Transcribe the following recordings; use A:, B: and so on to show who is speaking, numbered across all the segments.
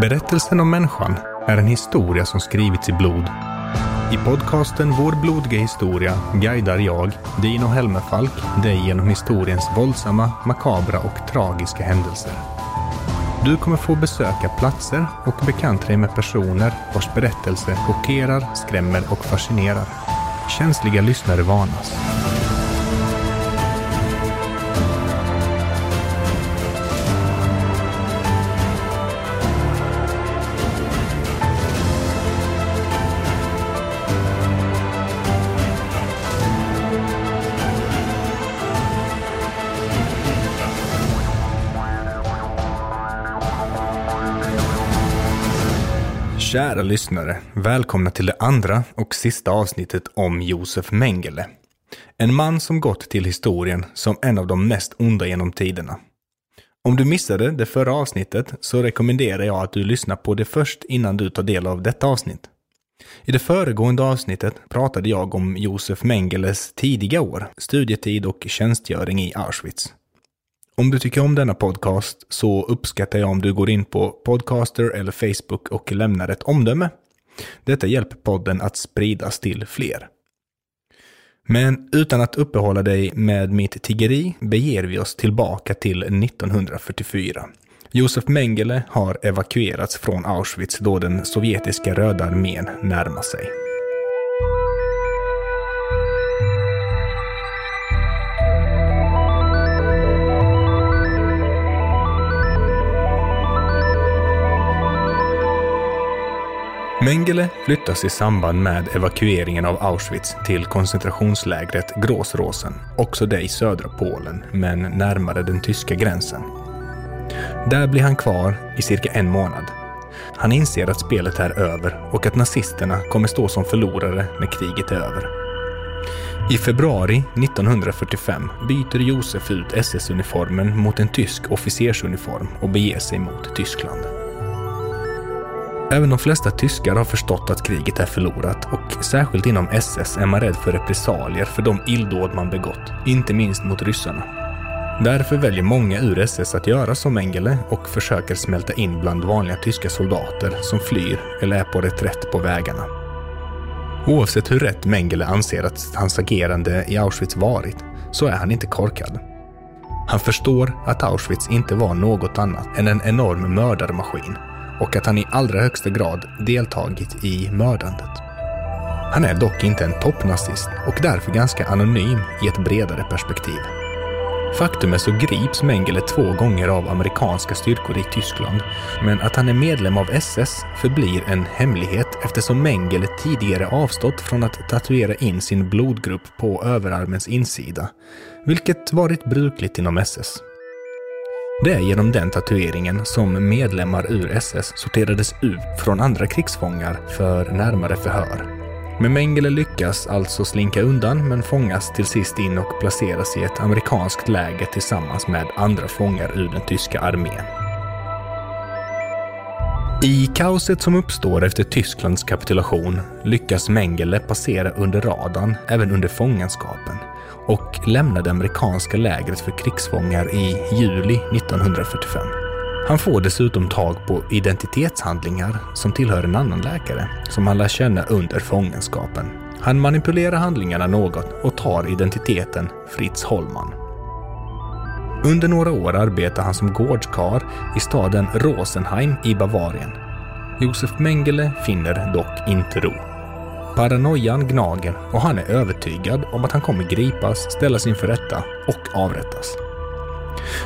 A: Berättelsen om människan är en historia som skrivits i blod. I podcasten Vår blodiga historia guidar jag, Dino Helmerfalk, dig genom historiens våldsamma, makabra och tragiska händelser. Du kommer få besöka platser och bekanta dig med personer vars berättelse chockerar, skrämmer och fascinerar. Känsliga lyssnare varnas. Kära lyssnare, välkomna till det andra och sista avsnittet om Josef Mengele. En man som gått till historien som en av de mest onda genom tiderna. Om du missade det förra avsnittet så rekommenderar jag att du lyssnar på det först innan du tar del av detta avsnitt. I det föregående avsnittet pratade jag om Josef Mengeles tidiga år, studietid och tjänstgöring i Auschwitz. Om du tycker om denna podcast så uppskattar jag om du går in på Podcaster eller Facebook och lämnar ett omdöme. Detta hjälper podden att spridas till fler. Men utan att uppehålla dig med mitt tiggeri beger vi oss tillbaka till 1944. Josef Mengele har evakuerats från Auschwitz då den sovjetiska röda armén närmar sig. Mengele flyttas i samband med evakueringen av Auschwitz till koncentrationslägret Gråsrosen, också det i södra Polen, men närmare den tyska gränsen. Där blir han kvar i cirka en månad. Han inser att spelet är över och att nazisterna kommer stå som förlorare när kriget är över. I februari 1945 byter Josef ut SS-uniformen mot en tysk officersuniform och beger sig mot Tyskland. Även de flesta tyskar har förstått att kriget är förlorat och särskilt inom SS är man rädd för repressalier för de illdåd man begått, inte minst mot ryssarna. Därför väljer många ur SS att göra som Mengele och försöker smälta in bland vanliga tyska soldater som flyr eller är på reträtt på vägarna. Oavsett hur rätt Mengele anser att hans agerande i Auschwitz varit, så är han inte korkad. Han förstår att Auschwitz inte var något annat än en enorm mördarmaskin och att han i allra högsta grad deltagit i mördandet. Han är dock inte en toppnazist och därför ganska anonym i ett bredare perspektiv. Faktum är så grips Mengele två gånger av amerikanska styrkor i Tyskland, men att han är medlem av SS förblir en hemlighet eftersom Mengele tidigare avstått från att tatuera in sin blodgrupp på överarmens insida, vilket varit brukligt inom SS. Det är genom den tatueringen som medlemmar ur SS sorterades ut från andra krigsfångar för närmare förhör. Men Mengele lyckas alltså slinka undan men fångas till sist in och placeras i ett amerikanskt läger tillsammans med andra fångar ur den tyska armén. I kaoset som uppstår efter Tysklands kapitulation lyckas Mengele passera under radarn även under fångenskapen och lämnade amerikanska lägret för krigsfångar i juli 1945. Han får dessutom tag på identitetshandlingar som tillhör en annan läkare som han lär känna under fångenskapen. Han manipulerar handlingarna något och tar identiteten Fritz Holman. Under några år arbetar han som gårdskar i staden Rosenheim i Bavarien. Josef Mengele finner dock inte ro. Paranoian gnager och han är övertygad om att han kommer gripas, ställas inför rätta och avrättas.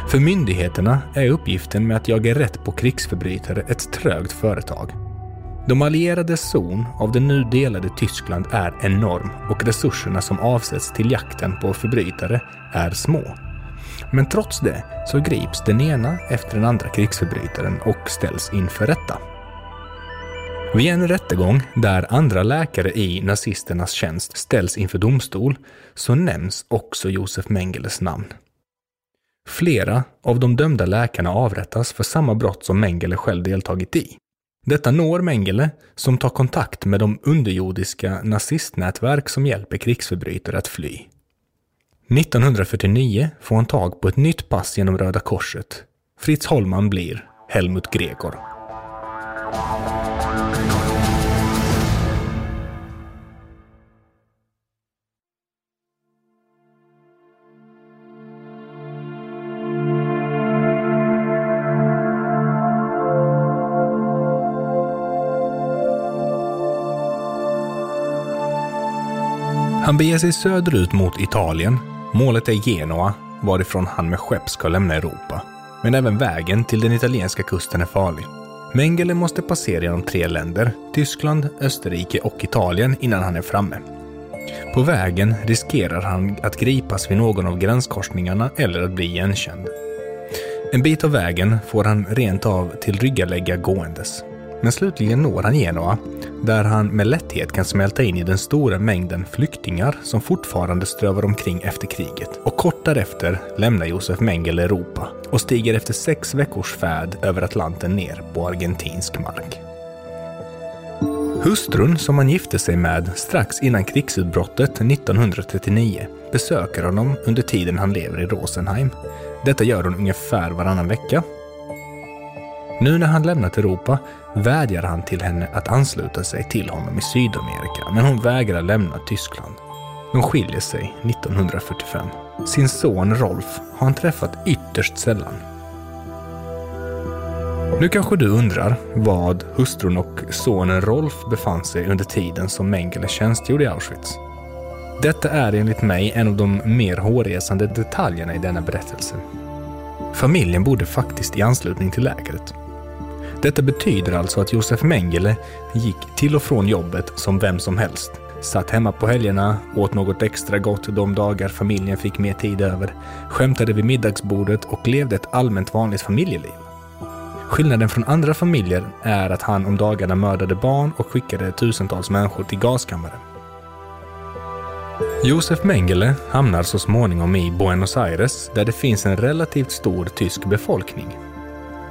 A: För myndigheterna är uppgiften med att jaga rätt på krigsförbrytare ett trögt företag. De allierades zon av det nu delade Tyskland är enorm och resurserna som avsätts till jakten på förbrytare är små. Men trots det så grips den ena efter den andra krigsförbrytaren och ställs inför rätta. Vid en rättegång där andra läkare i nazisternas tjänst ställs inför domstol så nämns också Josef Mengeles namn. Flera av de dömda läkarna avrättas för samma brott som Mengele själv deltagit i. Detta når Mengele, som tar kontakt med de underjordiska nazistnätverk som hjälper krigsförbrytare att fly. 1949 får han tag på ett nytt pass genom Röda Korset. Fritz Holman blir Helmut Gregor. Han beger sig söderut mot Italien. Målet är Genua, varifrån han med skepp ska lämna Europa. Men även vägen till den italienska kusten är farlig. Mengele måste passera genom tre länder, Tyskland, Österrike och Italien innan han är framme. På vägen riskerar han att gripas vid någon av gränskorsningarna eller att bli igenkänd. En bit av vägen får han rent av tillryggalägga gåendes. Men slutligen når han Genua, där han med lätthet kan smälta in i den stora mängden flyktingar som fortfarande strövar omkring efter kriget. Och kort därefter lämnar Josef Mengele Europa och stiger efter sex veckors färd över Atlanten ner på argentinsk mark. Hustrun som han gifte sig med strax innan krigsutbrottet 1939 besöker honom under tiden han lever i Rosenheim. Detta gör hon ungefär varannan vecka nu när han lämnat Europa vädjar han till henne att ansluta sig till honom i Sydamerika, men hon vägrar lämna Tyskland. De skiljer sig 1945. Sin son Rolf har han träffat ytterst sällan. Nu kanske du undrar vad hustrun och sonen Rolf befann sig under tiden som Mengele tjänstgjorde i Auschwitz. Detta är enligt mig en av de mer hårresande detaljerna i denna berättelse. Familjen bodde faktiskt i anslutning till lägret. Detta betyder alltså att Josef Mengele gick till och från jobbet som vem som helst. Satt hemma på helgerna, åt något extra gott de dagar familjen fick mer tid över, skämtade vid middagsbordet och levde ett allmänt vanligt familjeliv. Skillnaden från andra familjer är att han om dagarna mördade barn och skickade tusentals människor till gaskammaren. Josef Mengele hamnar så småningom i Buenos Aires där det finns en relativt stor tysk befolkning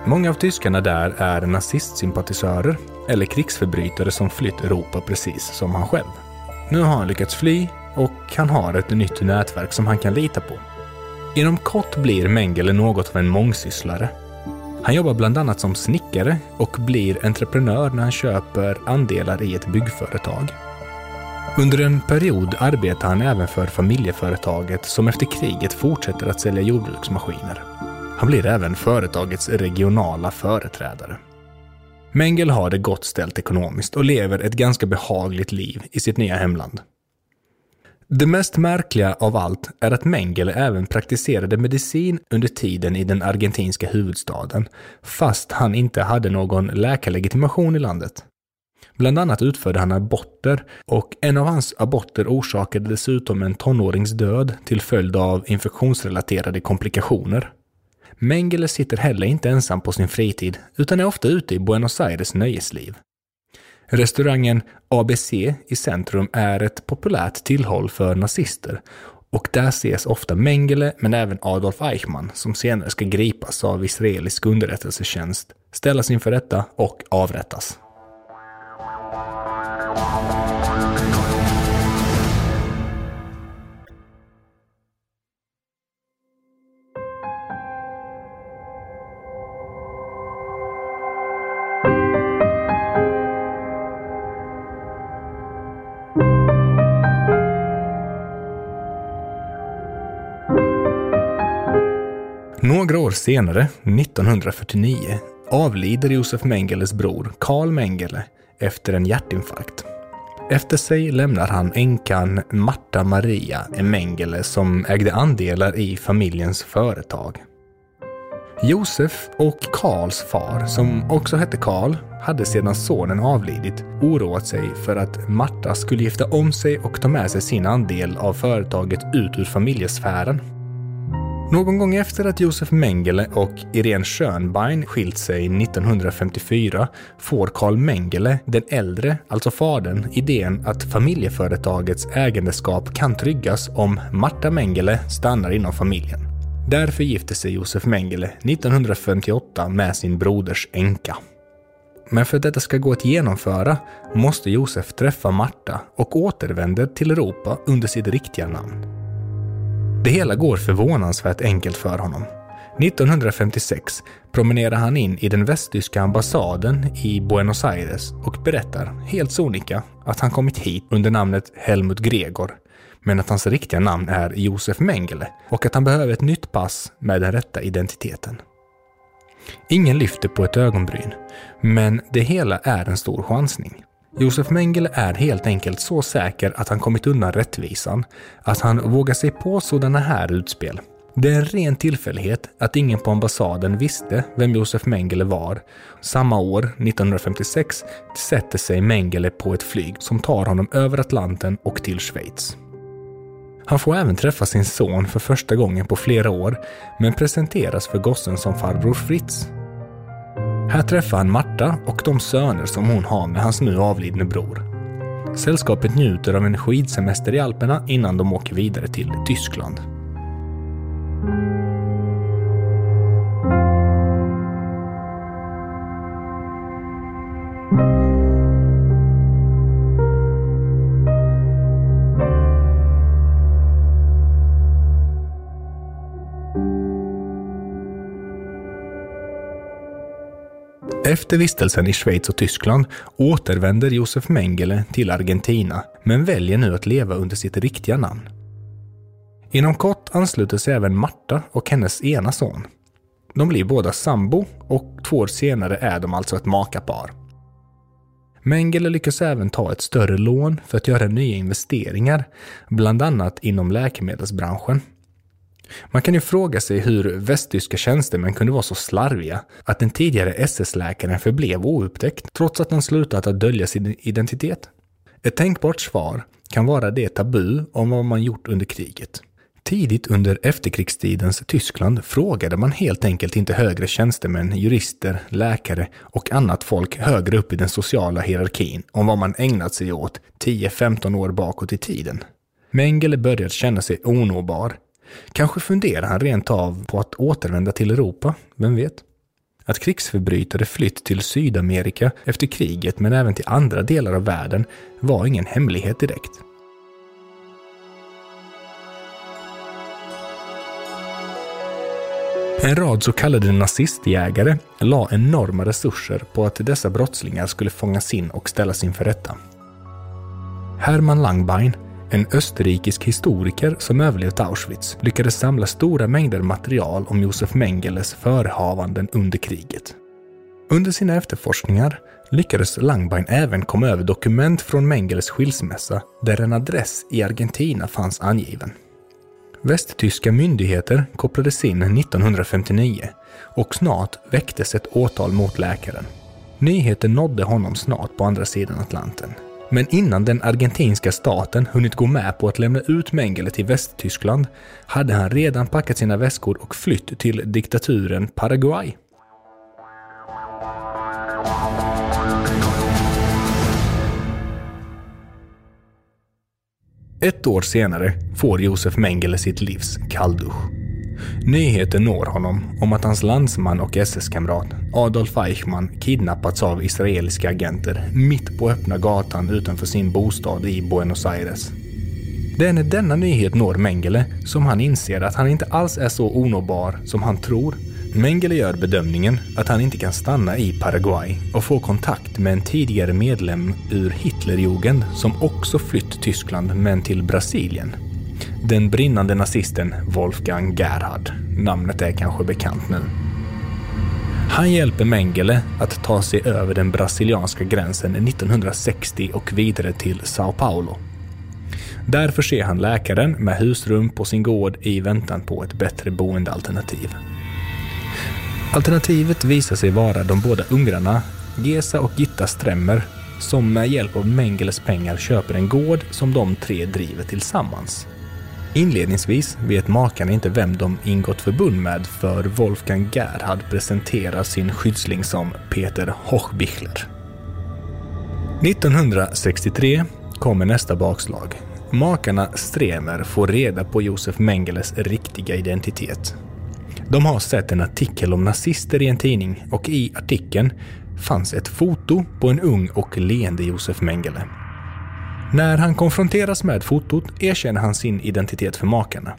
A: Många av tyskarna där är nazistsympatisörer eller krigsförbrytare som flytt Europa precis som han själv. Nu har han lyckats fly och han har ett nytt nätverk som han kan lita på. Inom kort blir Mengele något av en mångsysslare. Han jobbar bland annat som snickare och blir entreprenör när han köper andelar i ett byggföretag. Under en period arbetar han även för familjeföretaget som efter kriget fortsätter att sälja jordbruksmaskiner. Han blir även företagets regionala företrädare. Mengel har det gott ställt ekonomiskt och lever ett ganska behagligt liv i sitt nya hemland. Det mest märkliga av allt är att Mengele även praktiserade medicin under tiden i den argentinska huvudstaden, fast han inte hade någon läkarlegitimation i landet. Bland annat utförde han aborter och en av hans aborter orsakade dessutom en tonårings död till följd av infektionsrelaterade komplikationer. Mengele sitter heller inte ensam på sin fritid, utan är ofta ute i Buenos Aires nöjesliv. Restaurangen ABC i centrum är ett populärt tillhåll för nazister och där ses ofta Mengele men även Adolf Eichmann som senare ska gripas av israelisk underrättelsetjänst, ställas inför rätta och avrättas. Några år senare, 1949, avlider Josef Mengeles bror Karl Mengele efter en hjärtinfarkt. Efter sig lämnar han änkan Marta Maria Mengele som ägde andelar i familjens företag. Josef och Karls far, som också hette Karl, hade sedan sonen avlidit oroat sig för att Marta skulle gifta om sig och ta med sig sin andel av företaget ut ur familjesfären. Någon gång efter att Josef Mengele och Irene Schönbein skilt sig 1954 får Carl Mengele, den äldre, alltså fadern, idén att familjeföretagets ägandeskap kan tryggas om Marta Mengele stannar inom familjen. Därför gifter sig Josef Mengele 1958 med sin broders änka. Men för att detta ska gå att genomföra måste Josef träffa Marta och återvänder till Europa under sitt riktiga namn. Det hela går förvånansvärt enkelt för honom. 1956 promenerar han in i den västtyska ambassaden i Buenos Aires och berättar, helt sonika, att han kommit hit under namnet Helmut Gregor, men att hans riktiga namn är Josef Mengele och att han behöver ett nytt pass med den rätta identiteten. Ingen lyfter på ett ögonbryn, men det hela är en stor chansning. Josef Mengele är helt enkelt så säker att han kommit undan rättvisan att han vågar sig på sådana här utspel. Det är en ren tillfällighet att ingen på ambassaden visste vem Josef Mengele var. Samma år, 1956, sätter sig Mengele på ett flyg som tar honom över Atlanten och till Schweiz. Han får även träffa sin son för första gången på flera år, men presenteras för gossen som farbror Fritz. Här träffar han Marta och de söner som hon har med hans nu avlidne bror. Sällskapet njuter av en skidsemester i Alperna innan de åker vidare till Tyskland. Efter vistelsen i Schweiz och Tyskland återvänder Josef Mengele till Argentina, men väljer nu att leva under sitt riktiga namn. Inom kort ansluter sig även Marta och hennes ena son. De blir båda sambo och två år senare är de alltså ett makapar. Mengele lyckas även ta ett större lån för att göra nya investeringar, bland annat inom läkemedelsbranschen. Man kan ju fråga sig hur västtyska tjänstemän kunde vara så slarviga att den tidigare SS-läkaren förblev oupptäckt trots att han slutat att dölja sin identitet. Ett tänkbart svar kan vara det tabu om vad man gjort under kriget. Tidigt under efterkrigstidens Tyskland frågade man helt enkelt inte högre tjänstemän, jurister, läkare och annat folk högre upp i den sociala hierarkin om vad man ägnat sig åt 10-15 år bakåt i tiden. Mengele började känna sig onåbar Kanske funderar han rent av på att återvända till Europa, vem vet? Att krigsförbrytare flytt till Sydamerika efter kriget men även till andra delar av världen var ingen hemlighet direkt. En rad så kallade nazistjägare la enorma resurser på att dessa brottslingar skulle fångas in och ställas inför rätta. Hermann Langbein en österrikisk historiker som överlevt Auschwitz lyckades samla stora mängder material om Josef Mengeles förehavanden under kriget. Under sina efterforskningar lyckades Langbein även komma över dokument från Mengeles skilsmässa där en adress i Argentina fanns angiven. Västtyska myndigheter kopplades in 1959 och snart väcktes ett åtal mot läkaren. Nyheten nådde honom snart på andra sidan Atlanten men innan den argentinska staten hunnit gå med på att lämna ut Mengele till Västtyskland hade han redan packat sina väskor och flytt till diktaturen Paraguay. Ett år senare får Josef Mengele sitt livs kalldusch. Nyheten når honom om att hans landsman och SS-kamrat Adolf Eichmann kidnappats av israeliska agenter mitt på öppna gatan utanför sin bostad i Buenos Aires. Det är när denna nyhet når Mengele som han inser att han inte alls är så onåbar som han tror. Mengele gör bedömningen att han inte kan stanna i Paraguay och få kontakt med en tidigare medlem ur Hitlerjugend som också flytt Tyskland men till Brasilien. Den brinnande nazisten Wolfgang Gerhard. Namnet är kanske bekant nu. Han hjälper Mengele att ta sig över den brasilianska gränsen 1960 och vidare till Sao Paulo. Där förser han läkaren med husrum på sin gård i väntan på ett bättre boendealternativ. Alternativet visar sig vara de båda ungrarna Gesa och Gitta Stremmer som med hjälp av Mengeles pengar köper en gård som de tre driver tillsammans. Inledningsvis vet makarna inte vem de ingått förbund med för Wolfgang Gerhard presenterar sin skyddsling som Peter Hochbichler. 1963 kommer nästa bakslag. Makarna Stremer får reda på Josef Mengeles riktiga identitet. De har sett en artikel om nazister i en tidning och i artikeln fanns ett foto på en ung och leende Josef Mengele. När han konfronteras med fotot erkänner han sin identitet för makarna.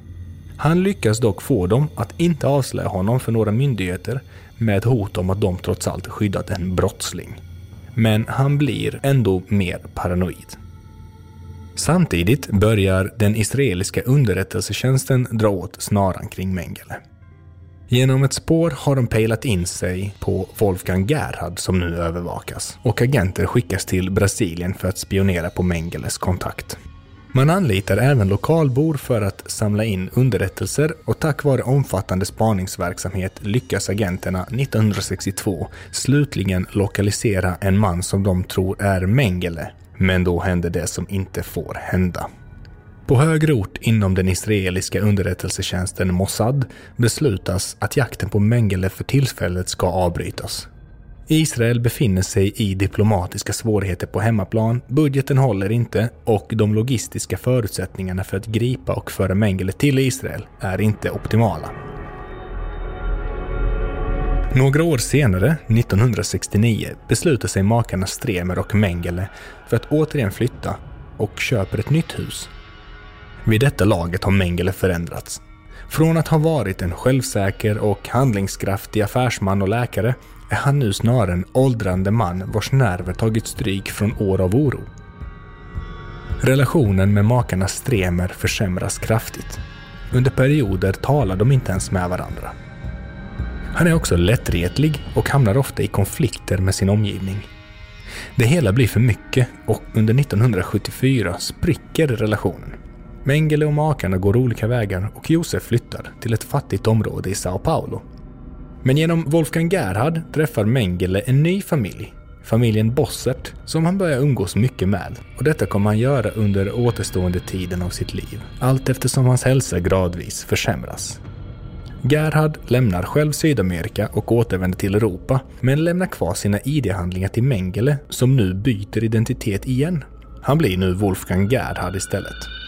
A: Han lyckas dock få dem att inte avslöja honom för några myndigheter med hot om att de trots allt skyddat en brottsling. Men han blir ändå mer paranoid. Samtidigt börjar den israeliska underrättelsetjänsten dra åt snaran kring Mengele. Genom ett spår har de pejlat in sig på Wolfgang Gerhard som nu övervakas och agenter skickas till Brasilien för att spionera på Mengeles kontakt. Man anlitar även lokalbor för att samla in underrättelser och tack vare omfattande spaningsverksamhet lyckas agenterna 1962 slutligen lokalisera en man som de tror är Mengele. Men då händer det som inte får hända. På högre ort inom den israeliska underrättelsetjänsten Mossad beslutas att jakten på Mengele för tillfället ska avbrytas. Israel befinner sig i diplomatiska svårigheter på hemmaplan, budgeten håller inte och de logistiska förutsättningarna för att gripa och föra Mengele till Israel är inte optimala. Några år senare, 1969, beslutar sig makarna Stremer och Mengele för att återigen flytta och köper ett nytt hus. Vid detta laget har Mengele förändrats. Från att ha varit en självsäker och handlingskraftig affärsman och läkare är han nu snarare en åldrande man vars nerver tagit stryk från år av oro. Relationen med makarna Stremer försämras kraftigt. Under perioder talar de inte ens med varandra. Han är också lättretlig och hamnar ofta i konflikter med sin omgivning. Det hela blir för mycket och under 1974 spricker relationen. Mengele och makarna går olika vägar och Josef flyttar till ett fattigt område i Sao Paulo men genom Wolfgang Gerhard träffar Mengele en ny familj, familjen Bossert, som han börjar umgås mycket med. Och detta kommer han göra under återstående tiden av sitt liv, allt eftersom hans hälsa gradvis försämras. Gerhard lämnar själv Sydamerika och återvänder till Europa, men lämnar kvar sina ID-handlingar till Mengele som nu byter identitet igen. Han blir nu Wolfgang Gerhard istället.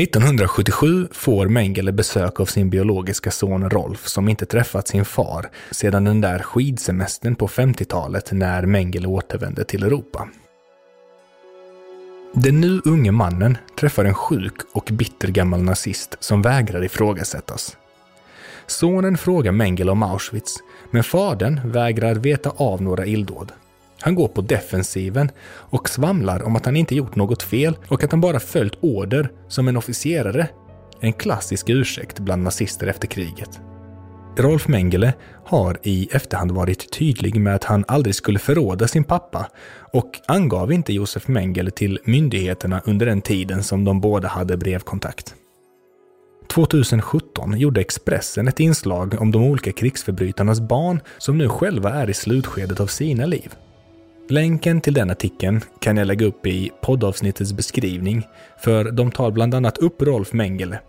A: 1977 får Mengele besök av sin biologiska son Rolf som inte träffat sin far sedan den där skidsemestern på 50-talet när Mengele återvände till Europa. Den nu unge mannen träffar en sjuk och bitter gammal nazist som vägrar ifrågasättas. Sonen frågar Mengele om Auschwitz, men fadern vägrar veta av några illdåd. Han går på defensiven och svamlar om att han inte gjort något fel och att han bara följt order som en officerare. En klassisk ursäkt bland nazister efter kriget. Rolf Mengele har i efterhand varit tydlig med att han aldrig skulle förråda sin pappa och angav inte Josef Mengele till myndigheterna under den tiden som de båda hade brevkontakt. 2017 gjorde Expressen ett inslag om de olika krigsförbrytarnas barn som nu själva är i slutskedet av sina liv. Länken till den artikeln kan jag lägga upp i poddavsnittets beskrivning, för de tar bland annat upp Rolf Mengele.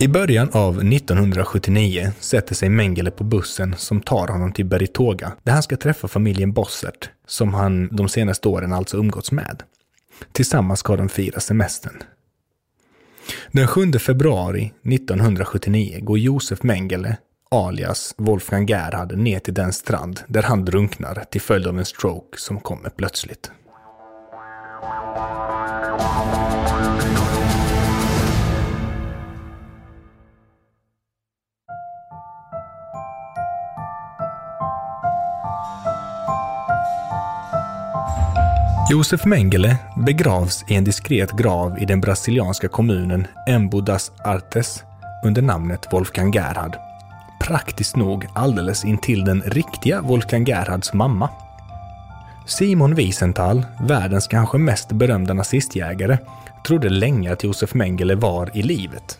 A: I början av 1979 sätter sig Mengele på bussen som tar honom till Beritoga, där han ska träffa familjen Bossert, som han de senaste åren alltså umgåtts med. Tillsammans ska de fira semestern. Den 7 februari 1979 går Josef Mengele, alias Wolfgang Gerhard ner till den strand där han drunknar till följd av en stroke som kommer plötsligt. Josef Mengele begravs i en diskret grav i den brasilianska kommunen Embu das Artes under namnet Wolfgang Gerhard praktiskt nog alldeles intill den riktiga Wolfgang Gerhards mamma. Simon Wiesenthal, världens kanske mest berömda nazistjägare, trodde länge att Josef Mengele var i livet.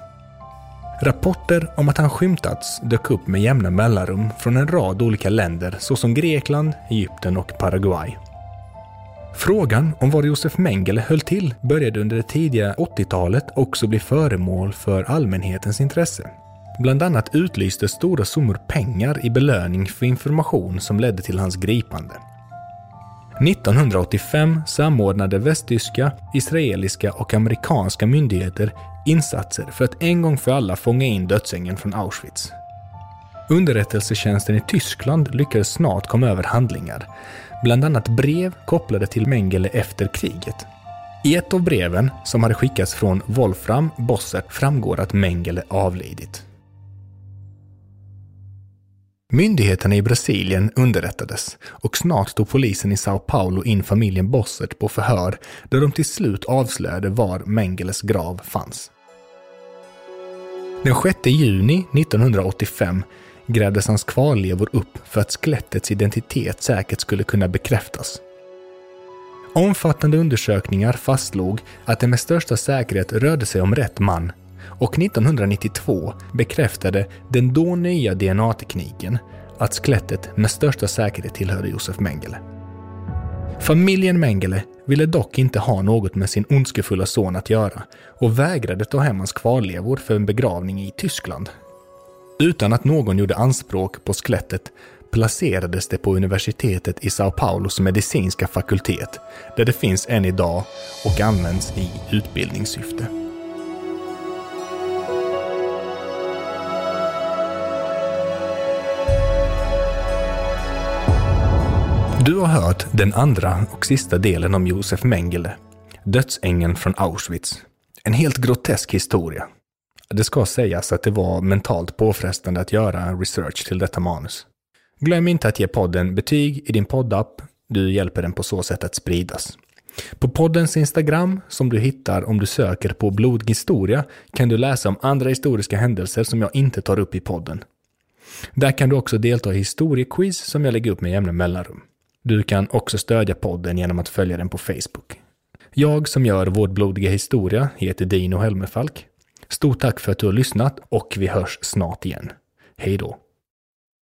A: Rapporter om att han skymtats dök upp med jämna mellanrum från en rad olika länder såsom Grekland, Egypten och Paraguay. Frågan om var Josef Mengele höll till började under det tidiga 80-talet också bli föremål för allmänhetens intresse. Bland annat utlystes stora summor pengar i belöning för information som ledde till hans gripande. 1985 samordnade västtyska, israeliska och amerikanska myndigheter insatser för att en gång för alla fånga in dödsängen från Auschwitz. Underrättelsetjänsten i Tyskland lyckades snart komma över handlingar, bland annat brev kopplade till Mengele efter kriget. I ett av breven, som hade skickats från Wolfram Bossert, framgår att Mengele avlidit. Myndigheterna i Brasilien underrättades och snart tog polisen i Sao Paulo in familjen Bossert på förhör där de till slut avslöjade var Mengeles grav fanns. Den 6 juni 1985 grävdes hans kvarlevor upp för att skelettets identitet säkert skulle kunna bekräftas. Omfattande undersökningar fastslog att det med största säkerhet rörde sig om rätt man och 1992 bekräftade den då nya DNA-tekniken att skelettet med största säkerhet tillhörde Josef Mengele. Familjen Mengele ville dock inte ha något med sin ondskefulla son att göra och vägrade ta hem hans kvarlevor för en begravning i Tyskland. Utan att någon gjorde anspråk på skelettet placerades det på universitetet i Sao Paulos medicinska fakultet, där det finns än idag och används i utbildningssyfte. Du har hört den andra och sista delen om Josef Mengele, dödsängeln från Auschwitz. En helt grotesk historia. Det ska sägas att det var mentalt påfrestande att göra research till detta manus. Glöm inte att ge podden betyg i din poddapp. Du hjälper den på så sätt att spridas. På poddens Instagram, som du hittar om du söker på blodhistoria, kan du läsa om andra historiska händelser som jag inte tar upp i podden. Där kan du också delta i historiequiz som jag lägger upp med jämna mellanrum. Du kan också stödja podden genom att följa den på Facebook. Jag som gör Vår blodiga historia heter Dino Helmerfalk. Stort tack för att du har lyssnat och vi hörs snart igen. Hej då!